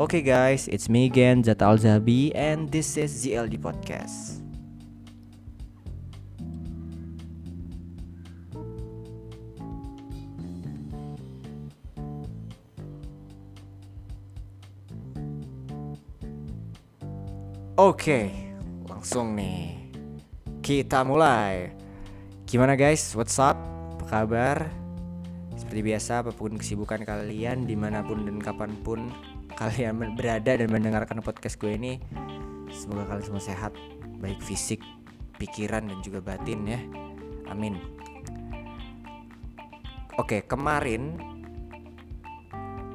Okay guys, it's me again Zat Alzabi and this is ZLD Podcast. Oke, langsung nih Kita mulai Gimana guys, what's up? Apa kabar? Seperti biasa, apa pun kesibukan kalian Di mana pun dan kapan pun kalian berada dan mendengarkan podcast gue ini Semoga kalian semua sehat Baik fisik, pikiran, dan juga batin ya. Amin. Oke, kemarin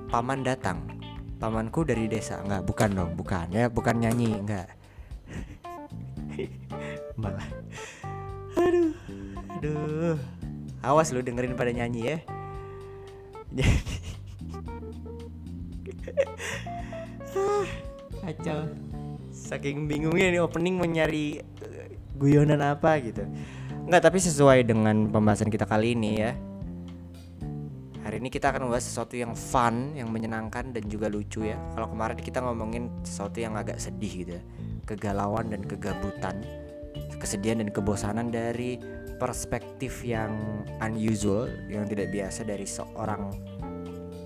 Paman datang. Pamanku dari desa. Enggak, bukan dong, bukan ya Bukan nyanyi, enggak. Malah. Aduh Aduh. Awas lu dengerin pada nyanyi ya Kacau Saking bingungnya nih opening mau nyari eh, guyonan apa gitu Enggak tapi sesuai dengan pembahasan kita kali ini ya Hari ini kita akan membahas sesuatu yang fun, yang menyenangkan dan juga lucu ya. Kalau kemarin kita ngomongin sesuatu yang agak sedih gitu ya. Kegalauan dan kegabutan, kesedihan dan kebosanan dari perspektif yang unusual, yang tidak biasa dari seorang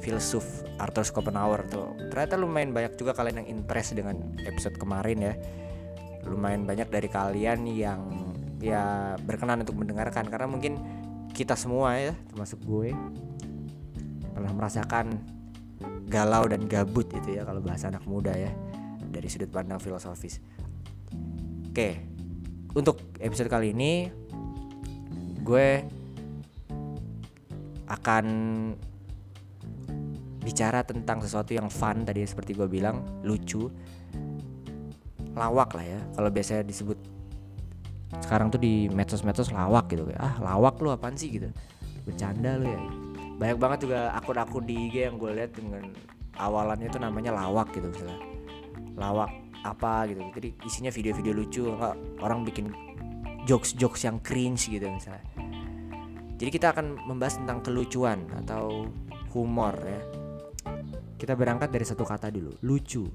filsuf Arthur Schopenhauer tuh. Ternyata lumayan banyak juga kalian yang impress dengan episode kemarin ya. Lumayan banyak dari kalian yang ya berkenan untuk mendengarkan karena mungkin kita semua ya termasuk gue pernah merasakan galau dan gabut itu ya kalau bahasa anak muda ya dari sudut pandang filosofis. Oke, untuk episode kali ini gue akan bicara tentang sesuatu yang fun tadi seperti gue bilang lucu lawak lah ya. Kalau biasanya disebut sekarang tuh di medsos-medsos lawak gitu ah lawak lu apaan sih? gitu. Bercanda lu ya. Banyak banget juga akun-akun di IG yang gue lihat dengan awalannya itu namanya lawak gitu misalnya. Lawak apa gitu. Jadi isinya video-video lucu nggak orang bikin jokes-jokes yang cringe gitu misalnya. Jadi kita akan membahas tentang kelucuan atau humor ya kita berangkat dari satu kata dulu lucu.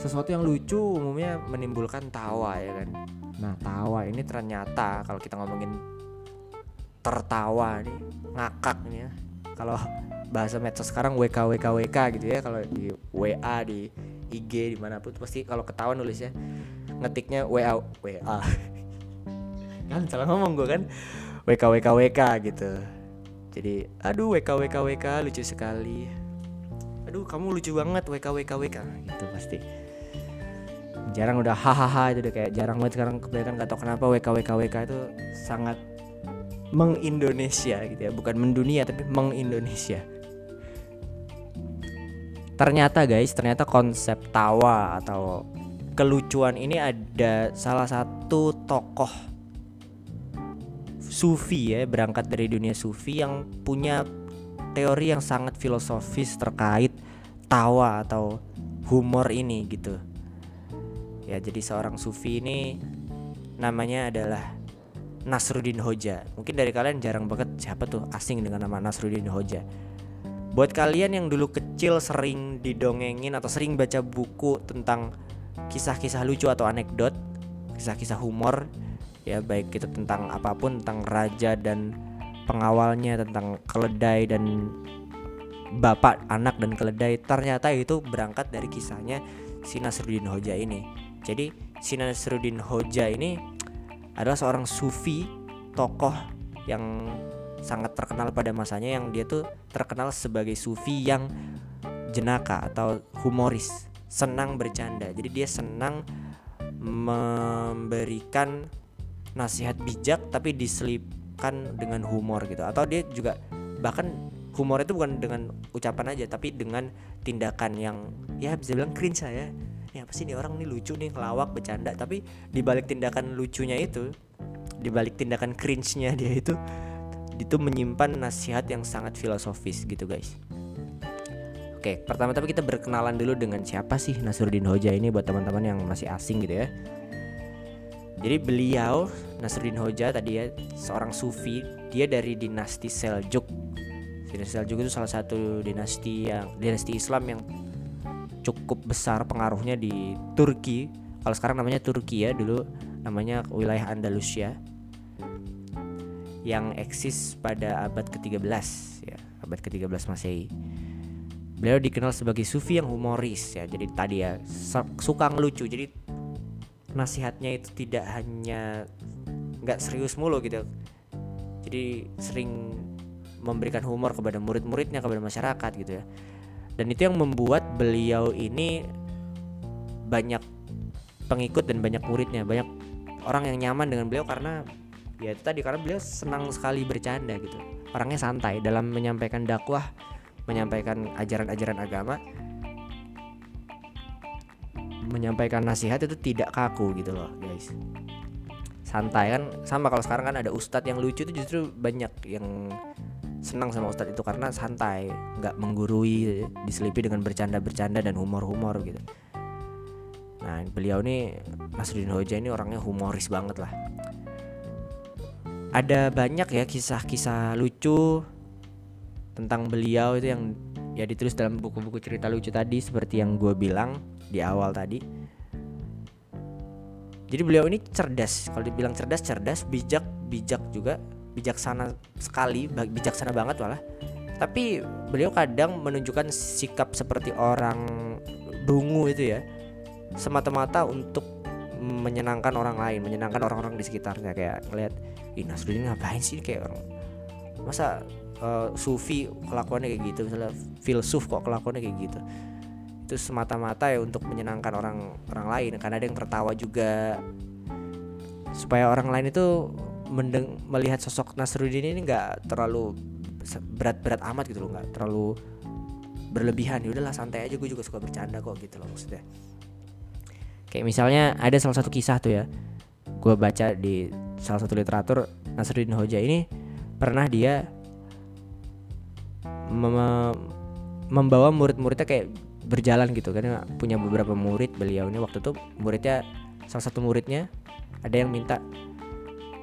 Sesuatu yang lucu umumnya menimbulkan tawa ya kan? Nah tawa ini ternyata kalau kita ngomongin tertawa nih ngakak nih ya. Kalau bahasa medsos sekarang WK WK WK gitu ya. Kalau di WA di IG di mana pun pasti kalau ketahuan nulisnya ngetiknya WA WA kan salah ngomong gue kan? WK WK WK gitu. Jadi aduh WK WK WK lucu sekali aduh kamu lucu banget WK WK WK gitu pasti. Jarang udah hahaha itu udah kayak jarang banget sekarang kebanyakan gak tau kenapa WK WK WK itu sangat mengindonesia gitu ya. Bukan mendunia tapi mengindonesia. Ternyata guys ternyata konsep tawa atau kelucuan ini ada salah satu tokoh sufi ya berangkat dari dunia sufi yang punya teori yang sangat filosofis terkait tawa atau humor ini gitu ya jadi seorang sufi ini namanya adalah Nasruddin Hoja. Mungkin dari kalian jarang banget siapa tuh asing dengan nama Nasruddin Hoja. Buat kalian yang dulu kecil sering didongengin atau sering baca buku tentang kisah-kisah lucu atau anekdot, kisah-kisah humor, ya baik itu tentang apa pun tentang raja dan pengawalnya, tentang keledai dan bapak, anak dan keledai, ternyata itu berangkat dari kisahnya si Nasruddin Hoja ini. Jadi si Nasruddin Hoja ini adalah seorang sufi tokoh yang sangat terkenal pada masanya yang dia tuh terkenal sebagai sufi yang jenaka atau humoris senang bercanda jadi dia senang memberikan nasihat bijak tapi dengan humor gitu. Atau dia juga bahkan humor itu bukan dengan ucapan aja tapi dengan tindakan yang ya bisa bilang cringe ya. Ini apa sih nih orang nih lucu nih ngelawak bercanda. Tapi dibalik tindakan lucunya itu dibalik tindakan cringe-nya dia itu itu menyimpan nasihat yang sangat filosofis gitu guys. Oke, pertama-tama kita berkenalan dulu dengan siapa sih Nasruddin Hoja ini buat teman-teman yang masih asing gitu ya. Jadi beliau Nasruddin Hoja tadi ya seorang sufi, dia dari dinasti Seljuk. Dinasti Seljuk itu salah satu dinasti yang dinasti Islam yang cukup besar pengaruhnya di Turki. Kalau sekarang namanya Turki ya dulu namanya wilayah Andalusia yang eksis pada abad ke-13 ya abad ke-13 Masehi. Beliau dikenal sebagai sufi yang humoris ya jadi tadi ya suka ngelucu. Jadi nasihatnya itu tidak hanya nggak serius mulu gitu. Jadi sering memberikan humor kepada murid-muridnya kepada masyarakat gitu ya. Dan itu yang membuat beliau ini banyak pengikut dan banyak muridnya banyak orang yang nyaman dengan beliau karena ya itu tadi karena beliau senang sekali bercanda gitu. Orangnya santai dalam menyampaikan dakwah menyampaikan ajaran-ajaran agama menyampaikan nasihat itu tidak kaku gitu loh guys. Santai kan sama kalau sekarang kan ada ustadz yang lucu itu justru banyak yang senang sama ustadz itu karena santai nggak menggurui diselipi dengan bercanda-bercanda dan humor-humor gitu. Nah beliau ini Nasruddin Hoja ini orangnya humoris banget lah. Ada banyak ya kisah-kisah lucu tentang beliau itu yang ya ditulis dalam buku-buku cerita lucu tadi seperti yang gue bilang di awal tadi. Jadi beliau ini cerdas, kalau dibilang cerdas cerdas, bijak bijak juga, bijaksana sekali, bijaksana banget malah. Tapi beliau kadang menunjukkan sikap seperti orang dungu itu ya, semata-mata untuk menyenangkan orang lain, menyenangkan orang-orang di sekitarnya. Kayak ngeliat, ih Nasruddin ngapain sih? Kayak orang masa uh, sufi kelakuannya kayak gitu misalnya filsuf kok kelakuannya kayak gitu. Itu semata-mata ya untuk menyenangkan orang orang lain karena ada yang tertawa juga. Supaya orang lain itu mendeng melihat sosok Nasruddin ini nggak terlalu berat-berat amat gitu loh nggak terlalu berlebihan. Ya udahlah santai aja gue juga suka bercanda kok gitu loh maksudnya. Kayak misalnya ada salah satu kisah tuh ya gue baca di salah satu literatur Nasruddin Hoja ini pernah dia mem membawa murid-muridnya kayak berjalan gitu. Karena punya beberapa murid beliau ini. Waktu itu muridnya salah satu muridnya ada yang minta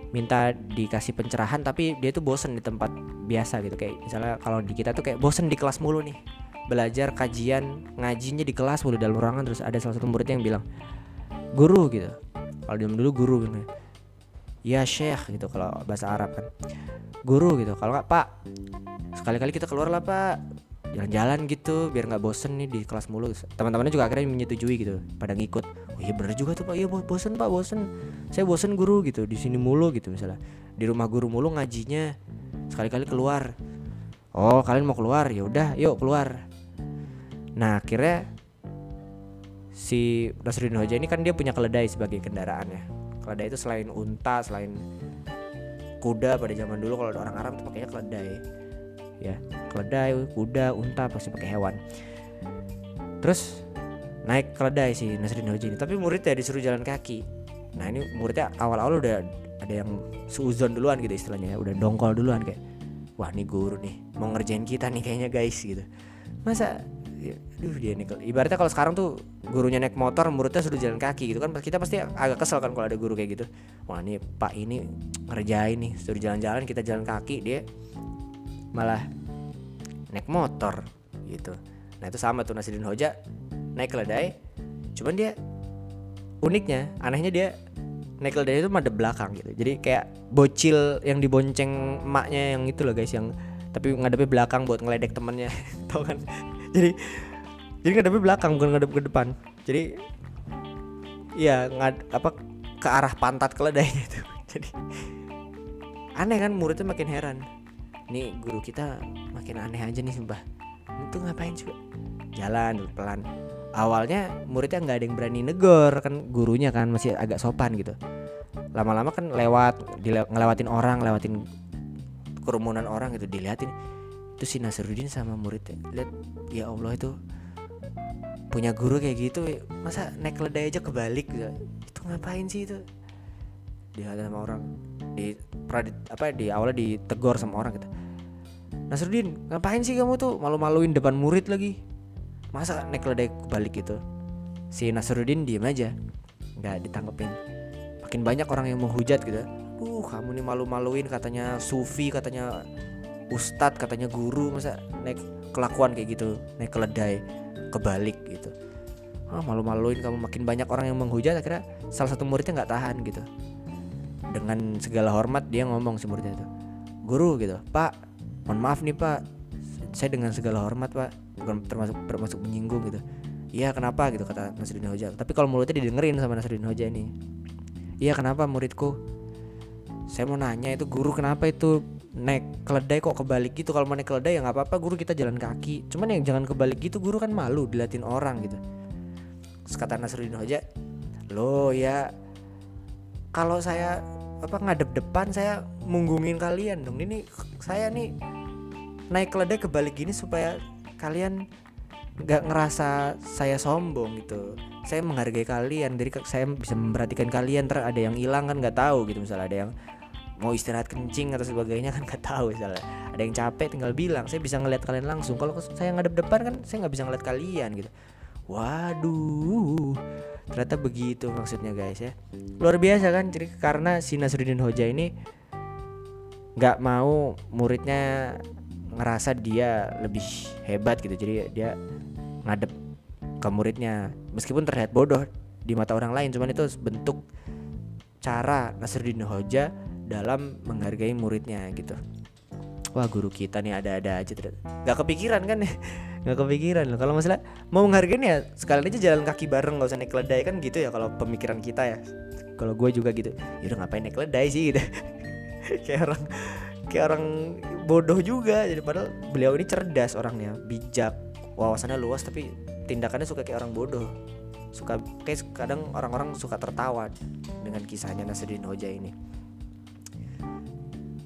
minta dikasih pencerahan. Tapi dia tuh bosen di tempat biasa gitu. Kayak misalnya kalau di kita tuh kayak bosen di kelas mulu nih. Belajar kajian ngajinya di kelas mulu dalam ruangan. Terus ada salah satu muridnya yang bilang guru gitu. Kalau dia dulu guru gitu ya syekh gitu kalau bahasa Arab kan. Guru gitu. Kalau nggak pak sekali-kali kita keluar lah pak. Jalan-jalan gitu biar nggak bosen nih di kelas mulu. Teman-temannya juga akhirnya menyetujui gitu pada ngikut. Oh iya bener juga tuh pak. Iya bosen pak bosen. Saya bosen guru gitu. Di sini mulu gitu misalnya. Di rumah guru mulu ngajinya. Sekali-kali keluar. Oh kalian mau keluar? Ya udah yuk keluar. Nah akhirnya si Nasruddin Hoja ini kan dia punya keledai sebagai kendaraannya keledai itu selain unta selain kuda pada zaman dulu kalau orang Arab itu pakainya keledai. Ya keledai kuda unta pasti pakai hewan. Terus naik keledai si Nasruddin Hoji ini tapi muridnya disuruh jalan kaki. Nah ini muridnya awal-awal udah ada yang suzon duluan gitu istilahnya ya. Udah dongkol duluan kayak wah nih guru nih. Mau ngerjain kita nih kayaknya guys gitu. Masa ya, duh dia nih ibaratnya kalau sekarang tuh gurunya naik motor muridnya sudah jalan kaki gitu kan kita pasti agak kesel kan kalau ada guru kayak gitu. Wah nih pak ini ngerjain nih suruh jalan-jalan kita jalan kaki dia malah naik motor gitu. Nah itu sama tuh Nasruddin Hoja naik keledai cuman dia uniknya anehnya dia naik keledai itu madep belakang gitu. Jadi kayak bocil yang dibonceng emaknya yang itu loh guys yang tapi ngadepnya belakang buat ngeledek temennya tau kan jadi jadi ngadepnya belakang bukan ngadep ke depan. Jadi ya ngad apa ke arah pantat keledai gitu jadi aneh kan muridnya makin heran. Nih guru kita makin aneh aja nih sumpah. Itu ngapain juga jalan pelan. Awalnya muridnya nggak ada yang berani negor kan gurunya kan masih agak sopan gitu. Lama-lama kan lewat ngelewatin orang lewatin kerumunan orang gitu dilihatin itu si Nasruddin sama muridnya lihat ya Allah itu punya guru kayak gitu masa naik keledai aja kebalik gitu. Itu ngapain sih itu? Dilihat sama orang di apa di awalnya ditegor sama orang gitu. Nasruddin ngapain sih kamu tuh? Malu-maluin depan murid lagi. Masa naik keledai balik gitu? Si Nasruddin diem aja nggak ditanggepin. Makin banyak orang yang menghujat gitu. Uh kamu nih malu-maluin katanya sufi katanya ustadz katanya guru masa naik kelakuan kayak gitu naik keledai kebalik gitu. Oh, malu-maluin kamu makin banyak orang yang menghujat akhirnya salah satu muridnya nggak tahan gitu. Dengan segala hormat dia ngomong si muridnya itu guru gitu pak mohon maaf nih pak. Saya dengan segala hormat pak. Bukan termasuk termasuk menyinggung gitu. Iya kenapa? gitu kata Nasruddin Hoja. Tapi kalau mulutnya didengerin sama Nasruddin Hoja ini iya kenapa muridku? Saya mau nanya itu guru kenapa itu naik keledai kok kebalik gitu. Kalau mau naik keledai ya nggak apa-apa guru kita jalan kaki. Cuman yang jangan kebalik gitu guru kan malu dilatin orang gitu. Terus kata Nasruddin Hoja lo ya kalau saya apa ngadep depan saya munggungin kalian dong. Ini saya nih naik keledai kebalik gini supaya kalian nggak ngerasa saya sombong gitu. Saya menghargai kalian jadi saya bisa memperhatikan kalian. Ter ada yang hilang kan nggak tahu gitu misalnya ada yang mau istirahat kencing atau sebagainya kan nggak tahu misalnya. Ada yang capek tinggal bilang saya bisa ngeliat kalian langsung. Kalau saya ngadep depan kan saya nggak bisa ngeliat kalian gitu. Waduh ternyata begitu maksudnya guys ya. Luar biasa kan jadi karena si Nasruddin Hoja ini nggak mau muridnya ngerasa dia lebih hebat gitu. Jadi dia ngadep ke muridnya meskipun terlihat bodoh di mata orang lain cuman itu bentuk cara Nasruddin Hoja dalam menghargai muridnya gitu. Wah guru kita nih ada-ada aja nggak kepikiran kan nggak kepikiran loh. Kalau masalah mau menghargai ya sekalian aja jalan kaki bareng nggak usah naik keledai. Kan gitu ya kalau pemikiran kita ya. Kalau gue juga gitu. Ya udah ngapain naik keledai sih gitu. Kayak orang kayak orang bodoh juga. Jadi padahal beliau ini cerdas orangnya. Bijak. Wawasannya luas tapi tindakannya suka kayak orang bodoh. Suka kayak kadang orang-orang suka tertawa dengan kisahnya Nasruddin Hoja ini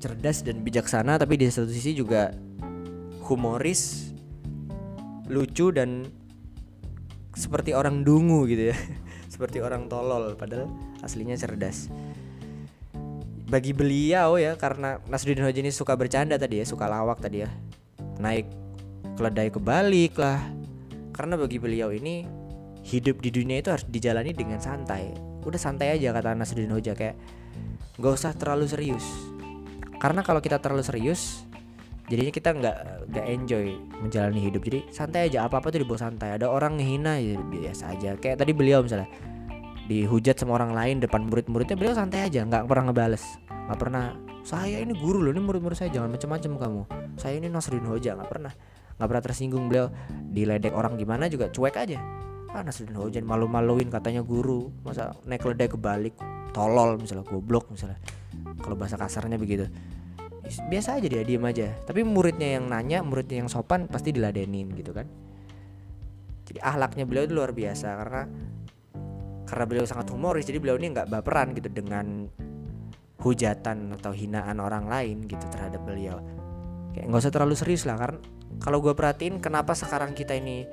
cerdas dan bijaksana tapi di satu sisi juga humoris lucu dan seperti orang dungu gitu ya. Seperti orang tolol padahal aslinya cerdas. Bagi beliau ya karena Nasruddin Hoja ini suka bercanda tadi ya suka lawak tadi ya. Naik keledai kebalik lah. Karena bagi beliau ini hidup di dunia itu harus dijalani dengan santai. Udah santai aja kata Nasruddin Hoja kayak gak usah terlalu serius karena kalau kita terlalu serius jadinya kita nggak nggak enjoy menjalani hidup. Jadi santai aja apa apa tuh dibawa santai. Ada orang ngehina ya biasa aja. Kayak tadi beliau misalnya dihujat sama orang lain depan murid-muridnya beliau santai aja nggak pernah ngebales. Nggak pernah saya ini guru loh ini murid-murid saya jangan macam-macam kamu. Saya ini Nasruddin Hoja nggak pernah. Nggak pernah tersinggung beliau. Diledek orang gimana juga cuek aja. Ah Nasruddin Hoja malu-maluin katanya guru. Masa naik ledek kebalik? Tolol misalnya goblok misalnya kalau bahasa kasarnya begitu. Biasa aja dia diem aja. Tapi muridnya yang nanya muridnya yang sopan pasti diladenin gitu kan. Jadi ahlaknya beliau itu luar biasa karena karena beliau sangat humoris jadi beliau ini nggak baperan gitu dengan hujatan atau hinaan orang lain gitu terhadap beliau. Kayak nggak usah terlalu serius lah karena kalau gue perhatiin kenapa sekarang kita ini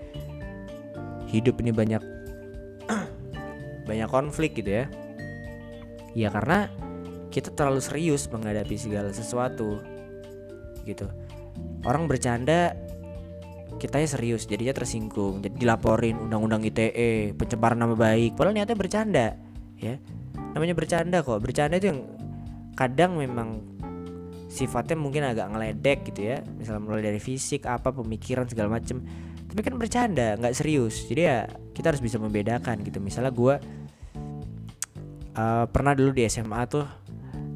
hidup ini banyak banyak konflik gitu ya. Ya karena kita terlalu serius menghadapi segala sesuatu gitu. Orang bercanda kitanya serius jadinya tersinggung. Jadi dilaporin undang-undang ITE pencemaran nama baik padahal niatnya bercanda ya. Namanya bercanda kok. Bercanda itu yang kadang memang sifatnya mungkin agak ngeledek gitu ya. Misalnya mulai dari fisik apa pemikiran segala macem. Tapi kan bercanda nggak serius. Jadi ya kita harus bisa membedakan gitu. Misalnya gue uh, pernah dulu di SMA tuh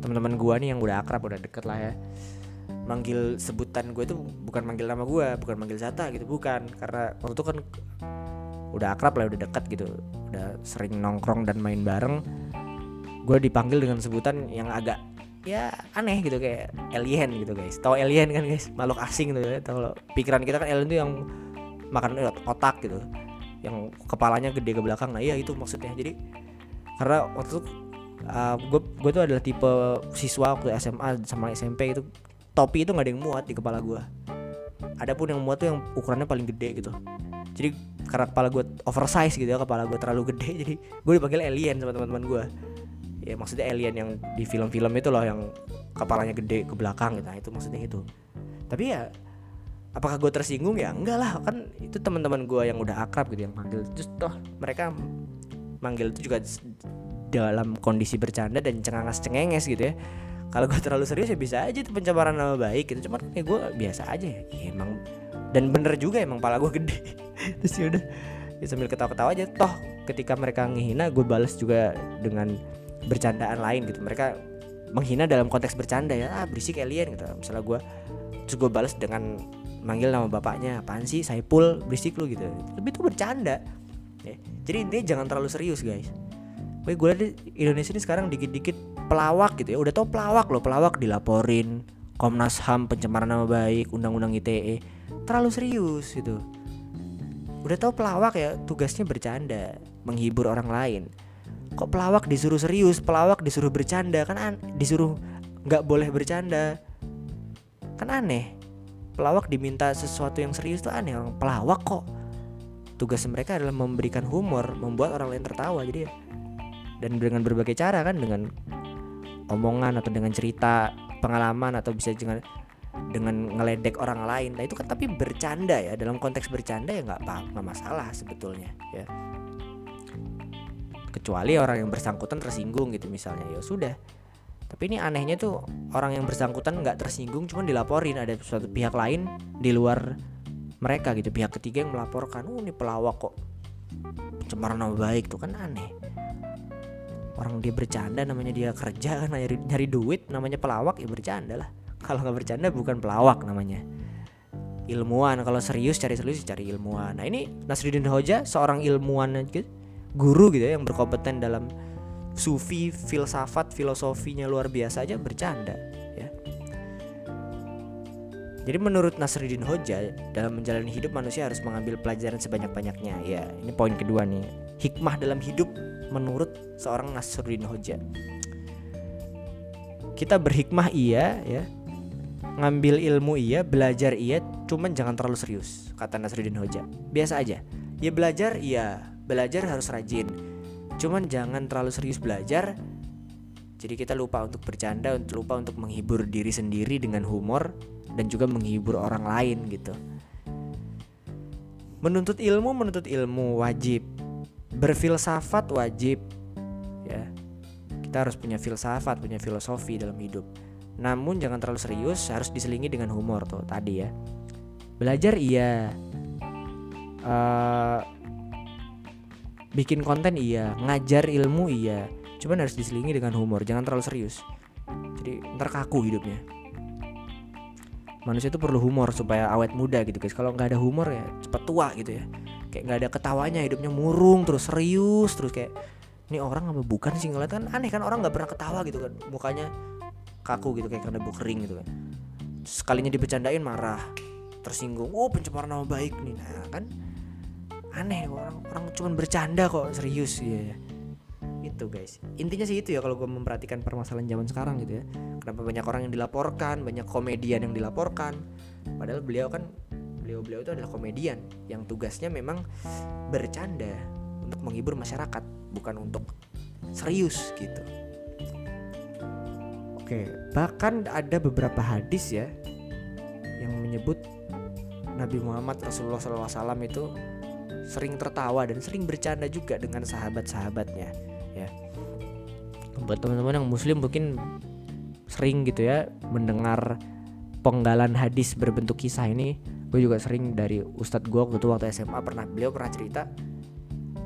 teman-teman gue nih yang udah akrab udah deket lah ya. Manggil sebutan gue itu bukan manggil nama gue bukan manggil Zata gitu bukan. Karena waktu itu kan udah akrab lah udah deket gitu. Udah sering nongkrong dan main bareng. Gue dipanggil dengan sebutan yang agak ya aneh gitu kayak alien gitu guys. Tau alien kan guys? Makhluk asing gitu ya. Tau pikiran kita kan alien itu yang makan otak gitu. Yang kepalanya gede ke belakang. Nah iya itu maksudnya. Jadi karena waktu itu uh, gue tuh adalah tipe siswa waktu SMA sama SMP itu topi itu nggak ada yang muat di kepala gue adapun yang muat tuh yang ukurannya paling gede gitu. Jadi karena kepala gue oversize gitu ya kepala gue terlalu gede jadi gue dipanggil alien sama teman-teman gue ya maksudnya alien yang di film-film itu loh yang kepalanya gede ke belakang gitu. Nah, itu maksudnya itu. Tapi ya apakah gue tersinggung? Ya enggak lah. Kan itu teman-teman gue yang udah akrab gitu yang manggil. Terus toh mereka manggil itu juga dalam kondisi bercanda dan cengangas cengenges gitu ya. Kalau gue terlalu serius ya bisa aja itu pencemaran nama baik gitu. Cuman ya gue biasa aja ya, emang dan bener juga emang pala gue gede. Terus ya udah ya sambil ketawa-ketawa aja. Toh ketika mereka ngehina gue balas juga dengan bercandaan lain gitu. Mereka menghina dalam konteks bercanda ya. Ah berisik alien gitu. Misalnya gue terus gue balas dengan manggil nama bapaknya apaan sih Saipul? Berisik lu gitu. Tapi itu bercanda. Ya. jadi intinya jangan terlalu serius guys Gue gue di Indonesia ini sekarang dikit-dikit pelawak gitu ya. Udah tau pelawak loh pelawak dilaporin Komnas HAM pencemaran nama baik undang-undang ITE terlalu serius gitu. Udah tau pelawak ya tugasnya bercanda menghibur orang lain. Kok pelawak disuruh serius? Pelawak disuruh bercanda. Kan an disuruh nggak boleh bercanda. Kan aneh. Pelawak diminta sesuatu yang serius tuh aneh. Orang pelawak kok. Tugas mereka adalah memberikan humor membuat orang lain tertawa. Jadi ya dan dengan berbagai cara kan dengan omongan atau dengan cerita pengalaman atau bisa dengan dengan ngeledek orang lain. Nah itu kan tapi bercanda ya. Dalam konteks bercanda ya nggak apa nggak masalah sebetulnya ya. Kecuali orang yang bersangkutan tersinggung gitu misalnya ya sudah. Tapi ini anehnya tuh orang yang bersangkutan nggak tersinggung cuman dilaporin. Ada suatu pihak lain di luar mereka gitu pihak ketiga yang melaporkan oh ini pelawak kok. Pencemaran nama baik. Tuh kan aneh orang dia bercanda namanya dia kerja kan nyari nyari duit namanya pelawak ya bercanda lah. Kalau nggak bercanda bukan pelawak namanya. Ilmuwan kalau serius cari serius cari ilmuwan. Nah ini Nasruddin Hoja seorang ilmuwan gitu guru gitu ya yang berkompeten dalam sufi filsafat filosofinya luar biasa aja bercanda ya. Jadi menurut Nasruddin Hoja dalam menjalani hidup manusia harus mengambil pelajaran sebanyak-banyaknya ya. Ini poin kedua nih hikmah dalam hidup menurut seorang Nasruddin Hoja. Kita berhikmah iya ya. Ngambil ilmu iya, belajar iya, cuman jangan terlalu serius, kata Nasruddin Hoja. Biasa aja. Ya belajar iya, belajar harus rajin. Cuman jangan terlalu serius belajar. Jadi kita lupa untuk bercanda, lupa untuk menghibur diri sendiri dengan humor dan juga menghibur orang lain gitu. Menuntut ilmu, menuntut ilmu wajib berfilsafat wajib ya. Kita harus punya filsafat punya filosofi dalam hidup. Namun jangan terlalu serius harus diselingi dengan humor tuh tadi ya. Belajar iya. Uh, bikin konten iya. Ngajar ilmu iya. Cuman harus diselingi dengan humor jangan terlalu serius. Jadi ntar kaku hidupnya. Manusia itu perlu humor supaya awet muda gitu guys. Kalau nggak ada humor ya cepat tua gitu ya kayak nggak ada ketawanya hidupnya murung terus serius terus kayak ini orang apa bukan sih? Ngeliat kan aneh kan orang nggak pernah ketawa gitu kan mukanya kaku gitu kayak karena kering gitu kan. Sekalinya dibecandain marah tersinggung oh pencemaran nama baik nih. Nah kan aneh orang orang cuma bercanda kok serius ya itu guys. Intinya sih itu ya kalau gue memperhatikan permasalahan zaman sekarang gitu ya. Kenapa banyak orang yang dilaporkan banyak komedian yang dilaporkan. Padahal beliau kan beliau-beliau itu adalah komedian yang tugasnya memang bercanda untuk menghibur masyarakat bukan untuk serius gitu. Oke bahkan ada beberapa hadis ya yang menyebut Nabi Muhammad Rasulullah SAW itu sering tertawa dan sering bercanda juga dengan sahabat-sahabatnya ya. Buat teman-teman yang muslim mungkin sering gitu ya mendengar penggalan hadis berbentuk kisah ini gue juga sering dari ustadz gue waktu waktu SMA pernah beliau pernah cerita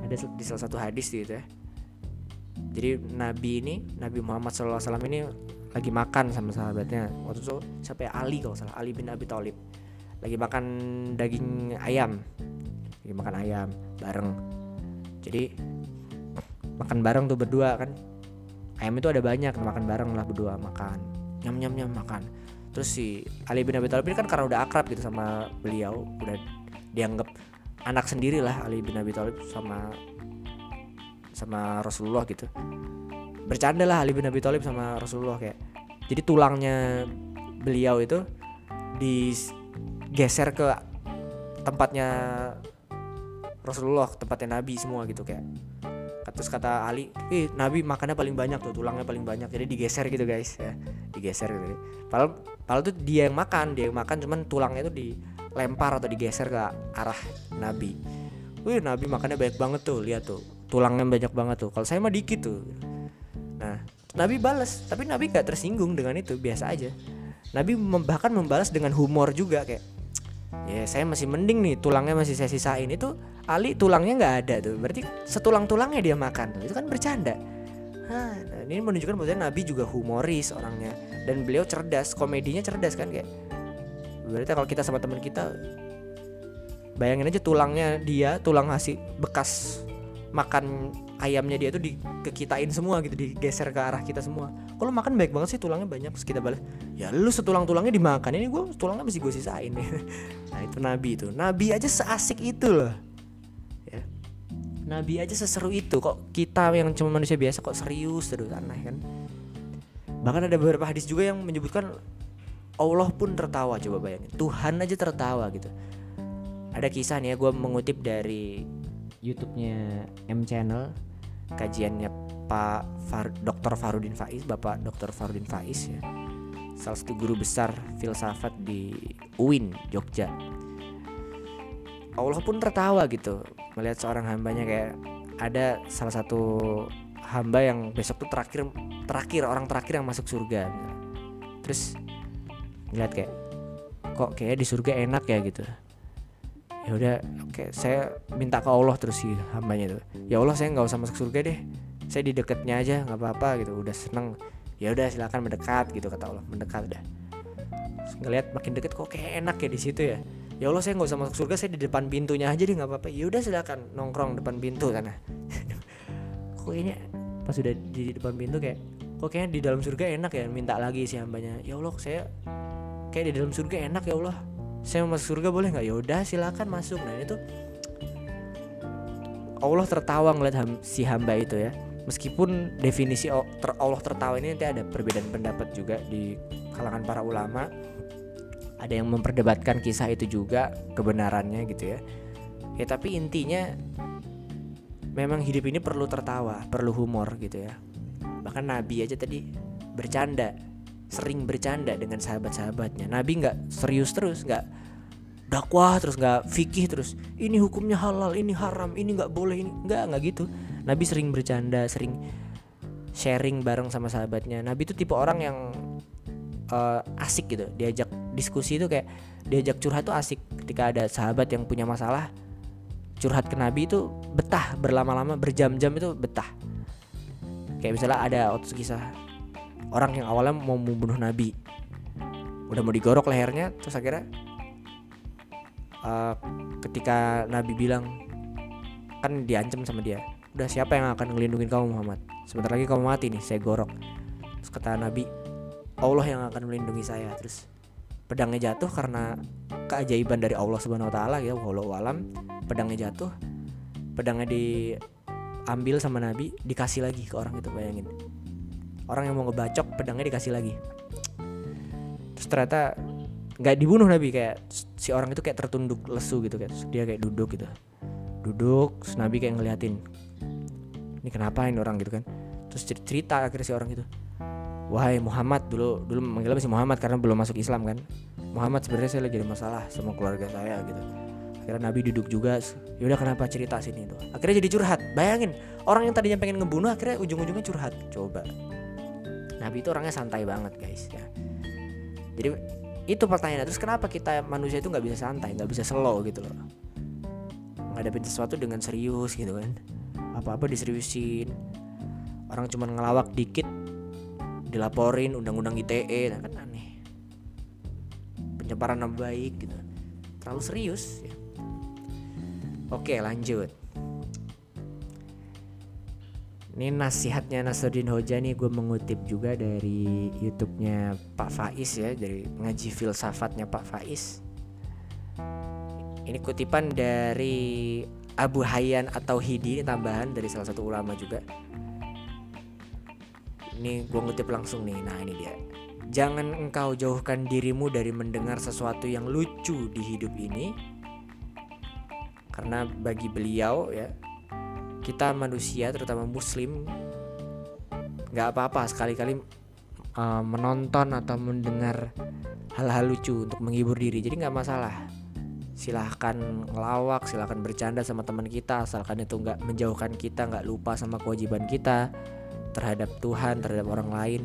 ada di salah satu hadis gitu ya. Jadi Nabi ini Nabi Muhammad SAW ini lagi makan sama sahabatnya. Waktu itu siapa ya? Ali kalau salah Ali bin Abi Thalib. Lagi makan daging ayam lagi makan ayam bareng. Jadi makan bareng tuh berdua kan. Ayam itu ada banyak makan bareng lah berdua makan. Nyam nyam nyam makan terus si Ali bin Abi Thalib ini kan karena udah akrab gitu sama beliau udah dianggap anak sendiri lah Ali bin Abi Thalib sama sama Rasulullah gitu. Bercanda lah Ali bin Abi Thalib sama Rasulullah kayak. Jadi tulangnya beliau itu digeser ke tempatnya Rasulullah tempatnya Nabi semua gitu kayak terus kata Ali eh Nabi makannya paling banyak tuh tulangnya paling banyak. Jadi digeser gitu guys ya. Digeser gitu. Padahal padahal tuh dia yang makan dia yang makan cuman tulangnya tuh dilempar atau digeser ke arah Nabi. Wih Nabi makannya banyak banget tuh lihat tuh. Tulangnya banyak banget tuh. Kalau saya mah dikit tuh. Nah Nabi balas tapi Nabi gak tersinggung dengan itu biasa aja. Nabi bahkan membalas dengan humor juga kayak ya saya masih mending nih tulangnya masih saya sisain. Itu Ali tulangnya nggak ada tuh. Berarti setulang-tulangnya dia makan itu kan bercanda. Hah, nah ini menunjukkan bahwa Nabi juga humoris orangnya. Dan beliau cerdas komedinya cerdas kan kayak. Berarti kalau kita sama teman kita bayangin aja tulangnya dia tulang nasi bekas makan ayamnya dia tuh dikekitain semua gitu digeser ke arah kita semua. Kalau makan baik banget sih tulangnya banyak terus kita balas ya lu setulang tulangnya dimakan. Ini gue tulangnya masih gue sisain. Nah itu nabi itu. Nabi aja seasik itu loh nabi aja seseru itu kok kita yang cuma manusia biasa kok serius terus aneh kan bahkan ada beberapa hadis juga yang menyebutkan Allah pun tertawa coba bayangin Tuhan aja tertawa gitu ada kisah nih ya gue mengutip dari YouTube-nya M Channel kajiannya Pak Far Dr. Farudin Faiz, Bapak Dr. Farudin Faiz ya. Salah satu guru besar filsafat di UIN Jogja. Allah pun tertawa gitu melihat seorang hambanya kayak ada salah satu hamba yang besok tuh terakhir terakhir orang terakhir yang masuk surga. Terus ngeliat kayak kok kayak di surga enak ya? gitu. Ya udah oke okay, saya minta ke Allah terus sih hambanya itu ya Allah saya nggak usah masuk surga deh. Saya di dekatnya aja nggak apa-apa gitu. Udah seneng. Ya udah silakan mendekat gitu kata Allah. Mendekat udah ngeliat makin deket kok kayak enak ya di situ ya ya Allah saya nggak usah masuk surga saya di depan pintunya aja deh nggak apa-apa. Ya udah silakan. Nongkrong depan pintu sana. Kok ini pas sudah di depan pintu kayak kok kayaknya di dalam surga enak ya minta lagi si hambanya. Ya Allah saya kayak di dalam surga enak ya Allah. Saya mau masuk surga boleh nggak? Ya udah silakan masuk. Nah itu Allah tertawa ngeliat ham, si hamba itu ya. Meskipun definisi Allah tertawa ini nanti ada perbedaan pendapat juga di kalangan para ulama ada yang memperdebatkan kisah itu juga kebenarannya gitu ya ya tapi intinya memang hidup ini perlu tertawa perlu humor gitu ya bahkan Nabi aja tadi bercanda sering bercanda dengan sahabat-sahabatnya. Nabi nggak serius terus, nggak dakwah terus nggak fikih terus. Ini hukumnya halal, ini haram, ini nggak boleh, ini nggak nggak gitu. Nabi sering bercanda, sering sharing bareng sama sahabatnya. Nabi itu tipe orang yang uh, asik gitu, diajak diskusi itu kayak diajak curhat tuh asik. Ketika ada sahabat yang punya masalah, curhat ke Nabi itu betah berlama-lama berjam-jam itu betah. Kayak misalnya ada waktu kisah orang yang awalnya mau membunuh Nabi udah mau digorok lehernya terus akhirnya uh, ketika Nabi bilang kan diancam sama dia udah siapa yang akan ngelindungin kamu Muhammad sebentar lagi kamu mati nih saya gorok terus kata Nabi Allah yang akan melindungi saya terus pedangnya jatuh karena keajaiban dari Allah Subhanahu Wa Taala ya walau alam. Pedangnya jatuh pedangnya diambil sama Nabi dikasih lagi ke orang itu bayangin. Orang yang mau ngebacok pedangnya dikasih lagi. Terus ternyata nggak dibunuh nabi kayak si orang itu kayak tertunduk lesu gitu kayak dia kayak duduk gitu. Duduk terus nabi kayak ngeliatin ini kenapa ini orang? gitu kan. Terus cerita akhirnya si orang itu wahai Muhammad dulu dulu manggilnya masih Muhammad karena belum masuk Islam kan? Muhammad sebenarnya saya lagi ada masalah sama keluarga saya gitu. Akhirnya Nabi duduk juga yaudah kenapa cerita sini itu akhirnya jadi curhat. Bayangin orang yang tadinya pengen ngebunuh akhirnya ujung-ujungnya curhat. Coba. Nabi itu orangnya santai banget guys ya. Jadi itu pertanyaan. Terus kenapa kita manusia itu nggak bisa santai nggak bisa slow gitu loh? Ngadepin sesuatu dengan serius gitu kan? Apa-apa diseriusin. Orang cuma ngelawak dikit dilaporin undang-undang ITE nah kan aneh penyebaran nama baik gitu terlalu serius ya. oke lanjut ini nasihatnya Nasruddin Hoja nih gue mengutip juga dari YouTube-nya Pak Faiz ya dari ngaji filsafatnya Pak Faiz. Ini kutipan dari Abu Hayyan atau Hidi ini tambahan dari salah satu ulama juga. Ini gue ngutip langsung nih. Nah ini dia. Jangan engkau jauhkan dirimu dari mendengar sesuatu yang lucu di hidup ini. Karena bagi beliau ya kita manusia terutama muslim nggak apa-apa sekali-kali uh, menonton atau mendengar hal-hal lucu untuk menghibur diri jadi nggak masalah silahkan ngelawak silahkan bercanda sama teman kita asalkan itu nggak menjauhkan kita nggak lupa sama kewajiban kita terhadap Tuhan terhadap orang lain.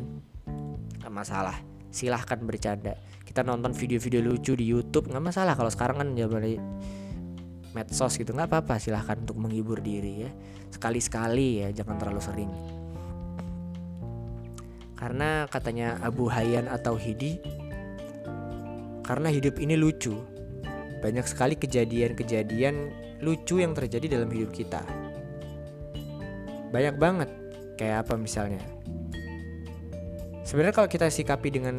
Nggak masalah. Silahkan bercanda. Kita nonton video-video lucu di YouTube nggak masalah. Kalau sekarang kan zaman medsos gitu nggak apa-apa. Silahkan untuk menghibur diri ya. Sekali-sekali ya jangan terlalu sering. Karena katanya Abu Hayyan atau Hidi karena hidup ini lucu banyak sekali kejadian-kejadian lucu yang terjadi dalam hidup kita. Banyak banget kayak apa misalnya? Sebenarnya kalau kita sikapi dengan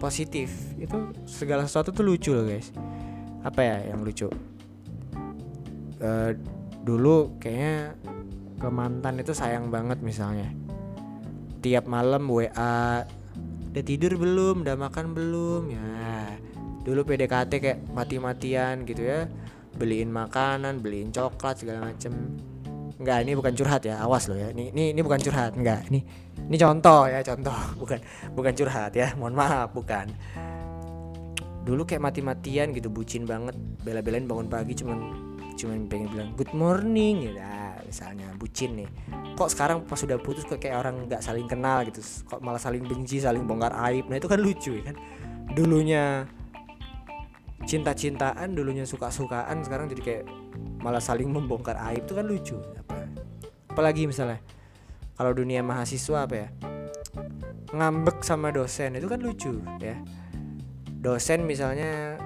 positif itu segala sesuatu tuh lucu loh guys. Apa ya yang lucu? Uh, dulu kayaknya ke mantan itu sayang banget misalnya. Tiap malam WA udah tidur belum? Udah makan belum? Ya dulu PDKT kayak mati-matian gitu ya. Beliin makanan beliin coklat segala macem Enggak, ini bukan curhat ya. Awas loh ya. Ini ini ini bukan curhat, enggak. Ini ini contoh ya, contoh. Bukan bukan curhat ya. Mohon maaf, bukan. Dulu kayak mati-matian gitu, bucin banget. Bela-belain bangun pagi cuman cuman pengen bilang good morning ya nah, misalnya bucin nih kok sekarang pas sudah putus kok kayak orang nggak saling kenal gitu kok malah saling benci saling bongkar aib nah itu kan lucu ya kan dulunya cinta-cintaan dulunya suka-sukaan sekarang jadi kayak malah saling membongkar aib itu kan lucu apalagi misalnya kalau dunia mahasiswa apa ya ngambek sama dosen itu kan lucu ya. Dosen misalnya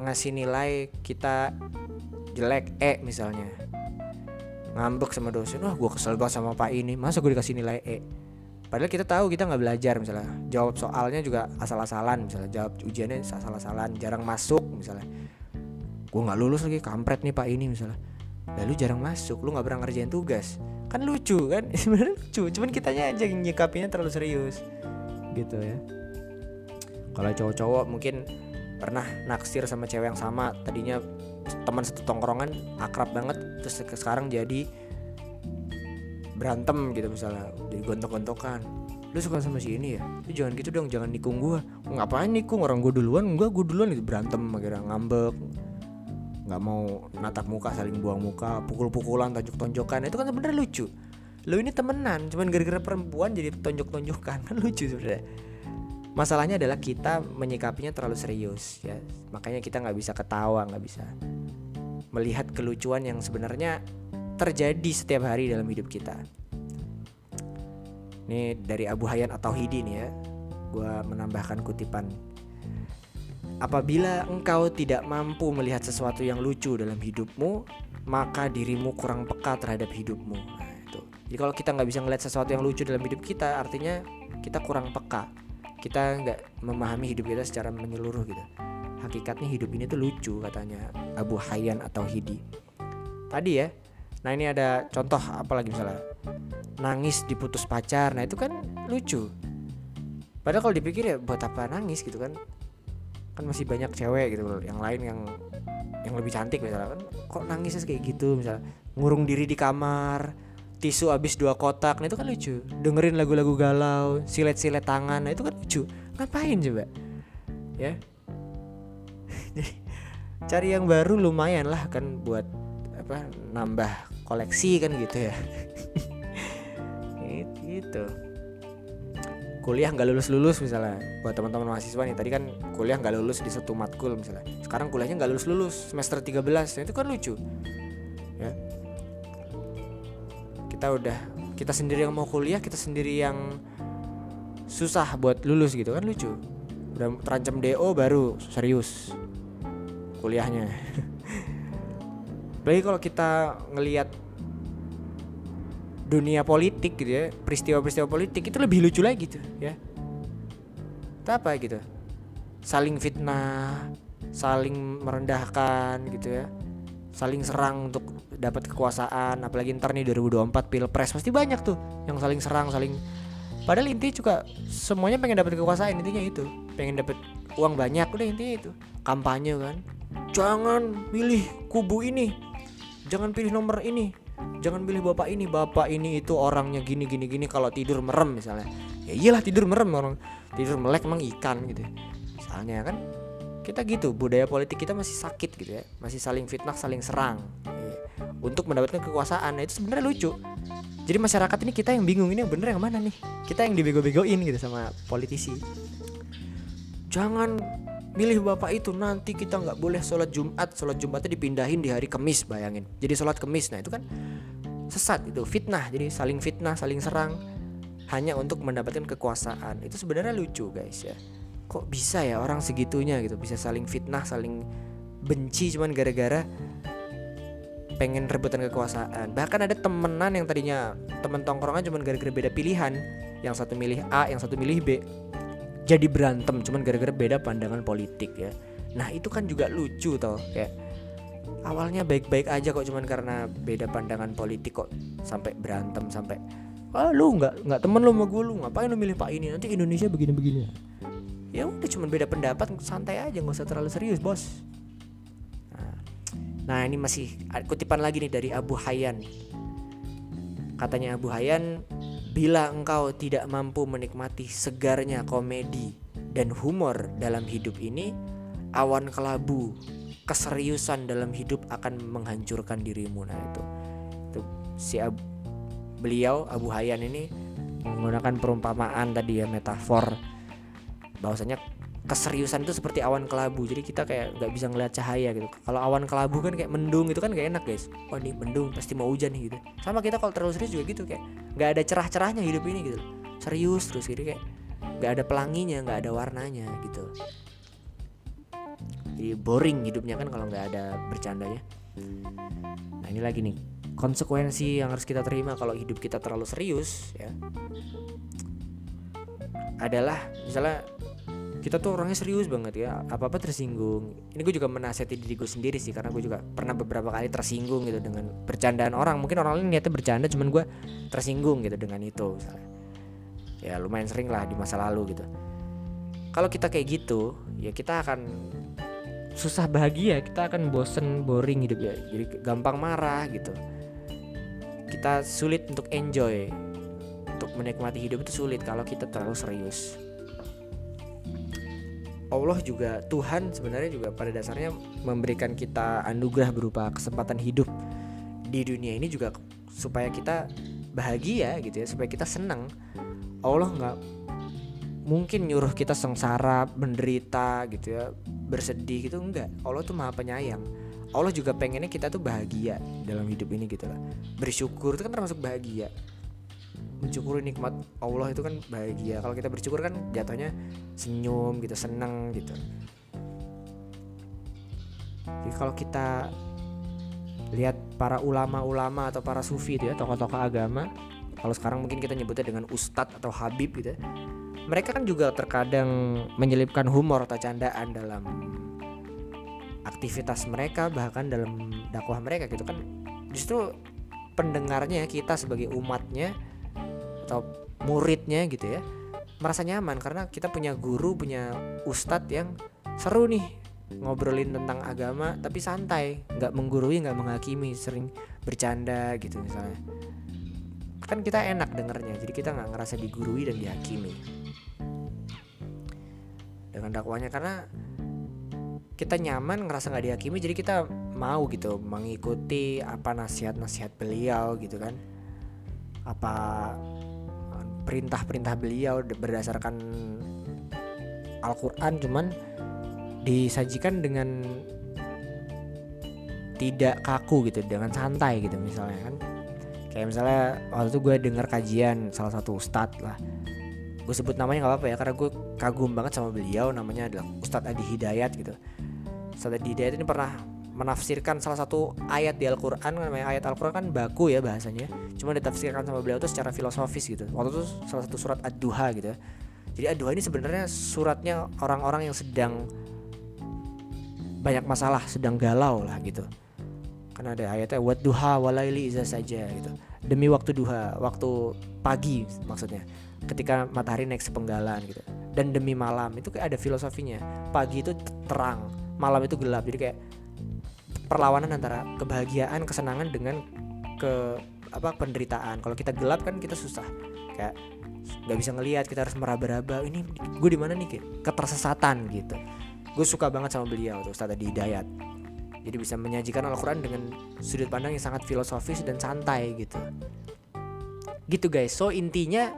ngasih nilai kita jelek E misalnya. Ngambek sama dosen wah gue kesel banget sama pak ini masa gue dikasih nilai E? Padahal kita tahu kita nggak belajar misalnya. Jawab soalnya juga asal-asalan misalnya. Jawab ujiannya asal-asalan jarang masuk misalnya. Gue nggak lulus lagi kampret nih pak ini misalnya. Lalu jarang masuk lu nggak pernah ngerjain tugas kan lucu kan? Sebenarnya lucu cuman kitanya aja nyikapinya terlalu serius. Gitu ya. Kalau cowok-cowok mungkin pernah naksir sama cewek yang sama tadinya teman satu tongkrongan akrab banget terus sekarang jadi berantem gitu misalnya jadi gontok-gontokan. Lu suka sama si ini ya? Lu jangan gitu dong jangan nikung gua. Ngapain nikung? Orang gua duluan. Enggak gua duluan itu berantem akhirnya ngambek nggak mau natap muka saling buang muka pukul-pukulan tonjok-tonjokan. Itu kan sebenarnya lucu. Lo ini temenan cuman gara-gara perempuan jadi tonjok-tonjokan. Kan lucu sebenarnya. Masalahnya adalah kita menyikapinya terlalu serius ya. Makanya kita nggak bisa ketawa nggak bisa melihat kelucuan yang sebenarnya terjadi setiap hari dalam hidup kita. Ini dari Abu Hayyan atau Hidi nih ya. Gue menambahkan kutipan Apabila engkau tidak mampu melihat sesuatu yang lucu dalam hidupmu, maka dirimu kurang peka terhadap hidupmu. Nah, itu. Jadi kalau kita nggak bisa melihat sesuatu yang lucu dalam hidup kita, artinya kita kurang peka. Kita nggak memahami hidup kita secara menyeluruh gitu. Hakikatnya hidup ini tuh lucu katanya Abu Hayyan atau Hidi. Tadi ya. Nah ini ada contoh apa lagi misalnya nangis diputus pacar. Nah itu kan lucu. Padahal kalau dipikir ya buat apa nangis gitu kan kan masih banyak cewek gitu loh yang lain yang yang lebih cantik misalnya. Kan kok nangisnya kayak gitu misalnya ngurung diri di kamar tisu habis dua kotak. Nah itu kan lucu. Dengerin lagu-lagu galau silet-silet tangan. Nah itu kan lucu. Ngapain coba? Ya? Jadi cari yang baru lumayan lah kan buat apa nambah koleksi kan gitu ya. Gitu kuliah nggak lulus lulus misalnya. Buat teman-teman mahasiswa nih tadi kan kuliah nggak lulus di satu matkul misalnya. Sekarang kuliahnya nggak lulus lulus semester 13 nah, itu kan lucu. Ya. Kita udah kita sendiri yang mau kuliah kita sendiri yang susah buat lulus gitu kan lucu. Udah terancam do baru serius kuliahnya. Apalagi kalau kita ngelihat dunia politik gitu ya peristiwa-peristiwa politik itu lebih lucu lagi gitu ya. Itu apa gitu? Saling fitnah saling merendahkan gitu ya. Saling serang untuk dapat kekuasaan apalagi ntar nih 2024 pilpres pasti banyak tuh yang saling serang saling padahal intinya juga semuanya pengen dapat kekuasaan intinya itu. Pengen dapat uang banyak udah intinya itu. Kampanye kan jangan pilih kubu ini jangan pilih nomor ini jangan pilih bapak ini bapak ini itu orangnya gini gini gini kalau tidur merem misalnya. Ya iyalah tidur merem orang tidur melek emang ikan gitu misalnya kan kita gitu budaya politik kita masih sakit gitu ya. Masih saling fitnah saling serang. Iya. untuk mendapatkan kekuasaan nah, itu sebenarnya lucu. Jadi masyarakat ini kita yang bingung ini yang bener yang mana nih? Kita yang dibego-begoin gitu sama politisi. Jangan milih bapak itu nanti kita nggak boleh sholat Jumat. Sholat Jumatnya dipindahin di hari Kamis bayangin. Jadi sholat Kamis nah itu kan sesat itu fitnah. Jadi saling fitnah saling serang hanya untuk mendapatkan kekuasaan. Itu sebenarnya lucu guys ya. Kok bisa ya orang segitunya gitu? Bisa saling fitnah saling benci cuman gara-gara pengen rebutan kekuasaan. Bahkan ada temenan yang tadinya temen tongkrongan cuman gara-gara beda pilihan. Yang satu milih A yang satu milih B jadi berantem cuman gara-gara beda pandangan politik ya. Nah itu kan juga lucu tau kayak awalnya baik-baik aja kok cuman karena beda pandangan politik kok sampai berantem sampai ah lu nggak nggak temen lu sama gue lu ngapain lu milih pak ini? Nanti Indonesia begini-begini. Ya udah cuman beda pendapat santai aja nggak usah terlalu serius bos. Nah, nah ini masih kutipan lagi nih dari Abu Hayyan. Katanya Abu Hayyan bila engkau tidak mampu menikmati segarnya komedi dan humor dalam hidup ini awan kelabu keseriusan dalam hidup akan menghancurkan dirimu nah itu. Itu si Abu beliau Abu Hayyan ini menggunakan perumpamaan tadi ya metafor. Bahwasanya keseriusan itu seperti awan kelabu. Jadi kita kayak nggak bisa ngeliat cahaya gitu. Kalau awan kelabu kan kayak mendung itu kan gak enak guys. Oh, ini mendung pasti mau hujan nih gitu. Sama kita kalau terlalu serius juga gitu kayak nggak ada cerah-cerahnya hidup ini gitu. Serius terus gitu kayak nggak ada pelanginya nggak ada warnanya gitu. Jadi boring hidupnya kan kalau nggak ada bercandanya. Nah ini lagi nih. Konsekuensi yang harus kita terima kalau hidup kita terlalu serius ya adalah misalnya kita tuh orangnya serius banget ya. Apa apa tersinggung. Ini gue juga menasihati diri gue sendiri sih karena gue juga pernah beberapa kali tersinggung gitu dengan bercandaan orang. Mungkin orang lain niatnya bercanda cuman gue tersinggung gitu dengan itu misalnya. Ya lumayan sering lah di masa lalu gitu. Kalau kita kayak gitu ya kita akan susah bahagia. Kita akan bosen boring hidup. Ya jadi gampang marah gitu. Kita sulit untuk enjoy. Untuk menikmati hidup itu sulit kalau kita terlalu serius Allah juga Tuhan sebenarnya juga pada dasarnya memberikan kita anugerah berupa kesempatan hidup di dunia ini juga supaya kita bahagia gitu ya supaya kita senang. Allah nggak mungkin nyuruh kita sengsara menderita gitu ya bersedih gitu enggak Allah tuh maha penyayang. Allah juga pengennya kita tuh bahagia dalam hidup ini gitu lah. Bersyukur itu kan termasuk bahagia mensyukuri nikmat Allah itu kan bahagia kalau kita bersyukur kan jatuhnya senyum gitu seneng gitu jadi kalau kita lihat para ulama-ulama atau para sufi itu ya tokoh-tokoh agama kalau sekarang mungkin kita nyebutnya dengan ustadz atau habib gitu ya. mereka kan juga terkadang menyelipkan humor atau candaan dalam aktivitas mereka bahkan dalam dakwah mereka gitu kan justru pendengarnya kita sebagai umatnya atau muridnya gitu ya merasa nyaman karena kita punya guru punya ustadz yang seru nih ngobrolin tentang agama tapi santai nggak menggurui nggak menghakimi sering bercanda gitu misalnya. Kan kita enak dengernya jadi kita nggak ngerasa digurui dan dihakimi. Dengan dakwanya karena kita nyaman ngerasa nggak dihakimi jadi kita mau gitu mengikuti apa nasihat-nasihat beliau gitu kan. Apa perintah-perintah beliau berdasarkan Al-Quran cuman disajikan dengan tidak kaku gitu dengan santai gitu misalnya kan. Kayak misalnya waktu itu gue dengar kajian salah satu ustadz lah. Gue sebut namanya nggak apa-apa ya karena gue kagum banget sama beliau namanya adalah Ustadz Adi Hidayat gitu. Ustadz Hidayat ini pernah menafsirkan salah satu ayat di Al-Quran namanya ayat Al-Quran kan baku ya bahasanya. Cuma ditafsirkan sama beliau tuh secara filosofis gitu. Waktu itu salah satu surat Ad-Duha gitu ya. Jadi Ad-Duha ini sebenarnya suratnya orang-orang yang sedang banyak masalah sedang galau lah gitu. Karena ada ayatnya wat duha walaili iza saja gitu. Demi waktu duha waktu pagi maksudnya. Ketika matahari naik sepenggalan gitu. Dan demi malam itu kayak ada filosofinya. Pagi itu terang malam itu gelap. Jadi kayak perlawanan antara kebahagiaan kesenangan dengan ke apa penderitaan. Kalau kita gelap kan kita susah. Kayak nggak bisa ngelihat kita harus meraba-raba. Ini gue di mana nih ketersesatan gitu. Gue suka banget sama beliau tuh Ustadz Hidayat. Jadi bisa menyajikan Al-Quran dengan sudut pandang yang sangat filosofis dan santai gitu. Gitu guys. So intinya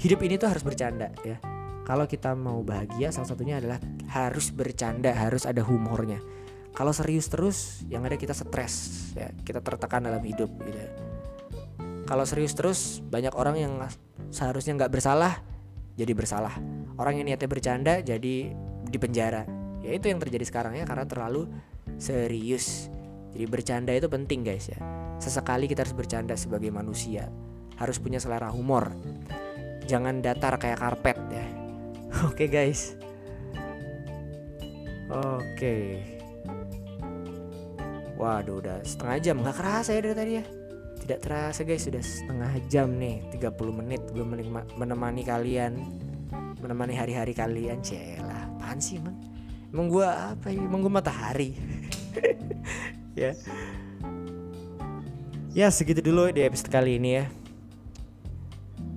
hidup ini tuh harus bercanda ya. Kalau kita mau bahagia salah satunya adalah harus bercanda harus ada humornya kalau serius terus yang ada kita stres ya kita tertekan dalam hidup gitu. Kalau serius terus banyak orang yang seharusnya nggak bersalah jadi bersalah. Orang yang niatnya bercanda jadi di penjara. Ya itu yang terjadi sekarang ya karena terlalu serius. Jadi bercanda itu penting guys ya. Sesekali kita harus bercanda sebagai manusia. Harus punya selera humor. Jangan datar kayak karpet ya. Oke guys. Oke waduh udah setengah jam. Nggak kerasa ya dari tadi ya? Tidak terasa guys. Sudah setengah jam nih. 30 menit gue menemani kalian. Menemani hari-hari kalian. Celah apaan sih emang emang gue apa ya? Emang gue matahari. Ya. Ya segitu dulu di episode kali ini ya.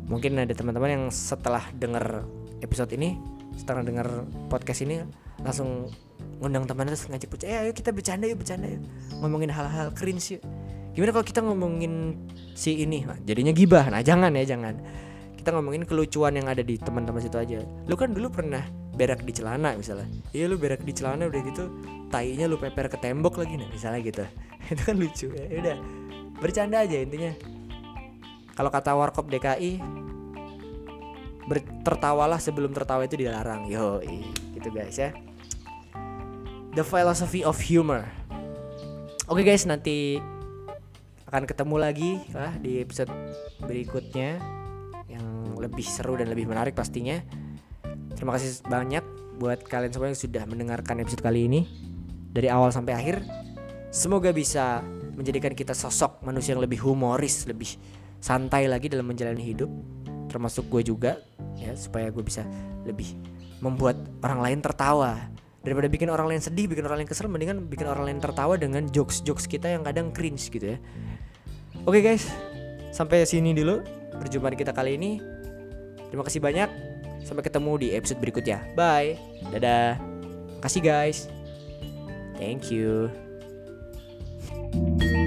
Mungkin ada teman-teman yang setelah denger episode ini setelah denger podcast ini langsung ngundang teman terus ngajak pucat eh ayo kita bercanda yuk bercanda yuk. Ngomongin hal-hal cringe yuk. Gimana kalau kita ngomongin si ini? Nah, jadinya gibah. Nah jangan ya jangan. Kita ngomongin kelucuan yang ada di teman-teman situ aja. Lu kan dulu pernah berak di celana misalnya. Iya lu berak di celana udah gitu tainya lu peper ke tembok lagi nih misalnya gitu. Itu kan lucu ya, ya udah bercanda aja intinya. Kalau kata warkop DKI tertawalah sebelum tertawa itu dilarang. Yo gitu guys ya the philosophy of humor oke okay guys nanti akan ketemu lagi lah di episode berikutnya yang lebih seru dan lebih menarik pastinya. Terima kasih banyak buat kalian semua yang sudah mendengarkan episode kali ini dari awal sampai akhir. Semoga bisa menjadikan kita sosok manusia yang lebih humoris, lebih santai lagi dalam menjalani hidup, termasuk gue juga ya supaya gue bisa lebih membuat orang lain tertawa daripada bikin orang lain sedih bikin orang lain kesel mendingan bikin orang lain tertawa dengan jokes jokes kita yang kadang cringe gitu ya. Oke okay guys. Sampai sini dulu perjumpaan kita kali ini. Terima kasih banyak. Sampai ketemu di episode berikutnya. Bye. Dadah. Kasih guys. Thank you thank you.